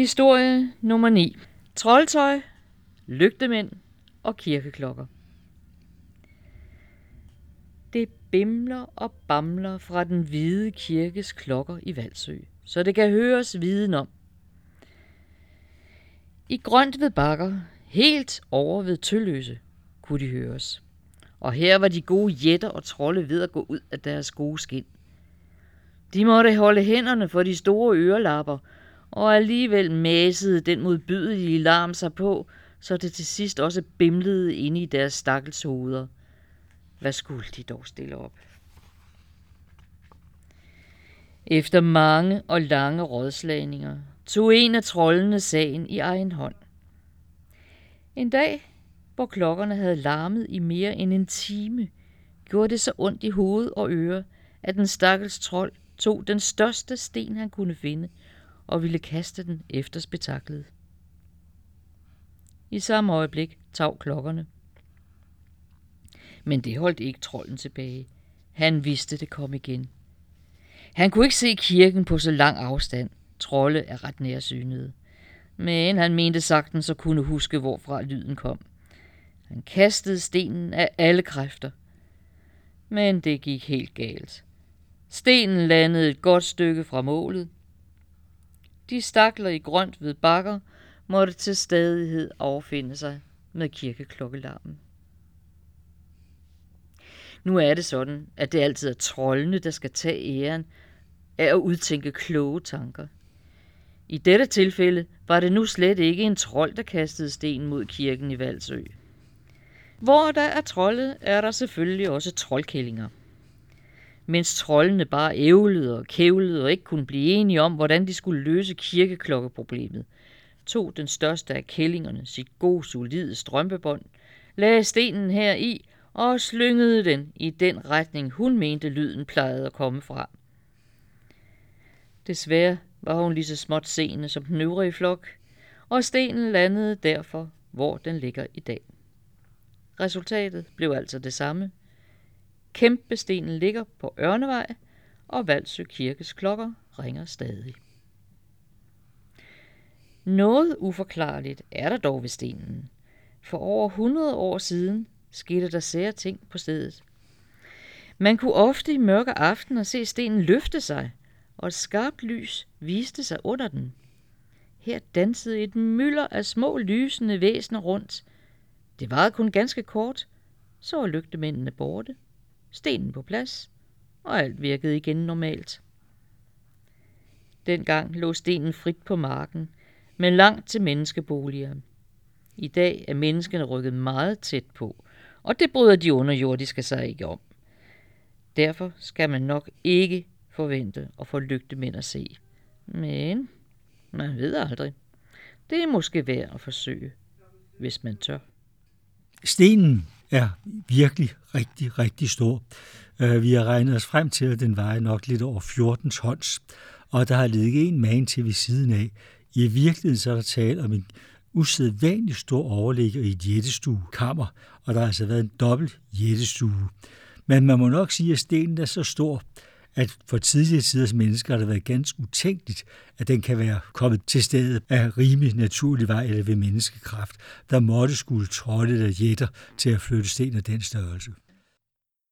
Historie nummer 9. Troldtøj, lygtemænd og kirkeklokker. Det bimler og bamler fra den hvide kirkes klokker i Valsø, så det kan høres viden om. I grønt ved bakker, helt over ved Tølløse, kunne de høres. Og her var de gode jætter og trolde ved at gå ud af deres gode skin. De måtte holde hænderne for de store ørelapper, og alligevel masede den modbydelige larm sig på, så det til sidst også bimlede inde i deres stakkels hoveder. Hvad skulle de dog stille op? Efter mange og lange rådslagninger tog en af trollene sagen i egen hånd. En dag, hvor klokkerne havde larmet i mere end en time, gjorde det så ondt i hoved og øre, at den stakkels trold tog den største sten, han kunne finde, og ville kaste den efter spektaklet. I samme øjeblik tav klokkerne. Men det holdt ikke trolden tilbage. Han vidste, det kom igen. Han kunne ikke se kirken på så lang afstand. Trolde er ret nærsynede. Men han mente sagtens så kunne huske, hvorfra lyden kom. Han kastede stenen af alle kræfter. Men det gik helt galt. Stenen landede et godt stykke fra målet. De stakler i grønt ved bakker måtte til stadighed affinde sig med kirkeklokkelarmen. Nu er det sådan, at det altid er trollene, der skal tage æren af at udtænke kloge tanker. I dette tilfælde var det nu slet ikke en trold, der kastede sten mod kirken i Valsø. Hvor der er trolde, er der selvfølgelig også troldkællinger. Mens trollene bare ævlede og kævlede og ikke kunne blive enige om, hvordan de skulle løse kirkeklokkeproblemet, tog den største af kællingerne sit god solide strømpebånd, lagde stenen her i og slyngede den i den retning, hun mente lyden plejede at komme fra. Desværre var hun lige så småt seende som den øvrige flok, og stenen landede derfor, hvor den ligger i dag. Resultatet blev altså det samme. Kæmpestenen ligger på Ørnevej, og Valsø Kirkes klokker ringer stadig. Noget uforklarligt er der dog ved stenen. For over 100 år siden skete der sære ting på stedet. Man kunne ofte i mørke aftener se stenen løfte sig, og et skarpt lys viste sig under den. Her dansede et mylder af små lysende væsener rundt. Det varede kun ganske kort, så var lygtemændene borte, stenen på plads, og alt virkede igen normalt. Dengang lå stenen frit på marken, men langt til menneskeboliger. I dag er menneskene rykket meget tæt på, og det bryder de underjordiske sig ikke om. Derfor skal man nok ikke forvente at få lygtemænd at se. Men man ved aldrig. Det er måske værd at forsøge, hvis man tør. Stenen er virkelig rigtig, rigtig stor. Øh, vi har regnet os frem til, at den vejer nok lidt over 14 tons, og der har ligget en man til ved siden af. I virkeligheden så er der tale om en usædvanligt stor overligger i et jættestuekammer, og der har altså været en dobbelt jættestue. Men man må nok sige, at stenen er så stor, at for tidligere tiders mennesker har det været ganske utænkeligt, at den kan være kommet til stedet af rimelig naturlig vej eller ved menneskekraft. Der måtte skulle trolde eller jætter til at flytte sten af den størrelse.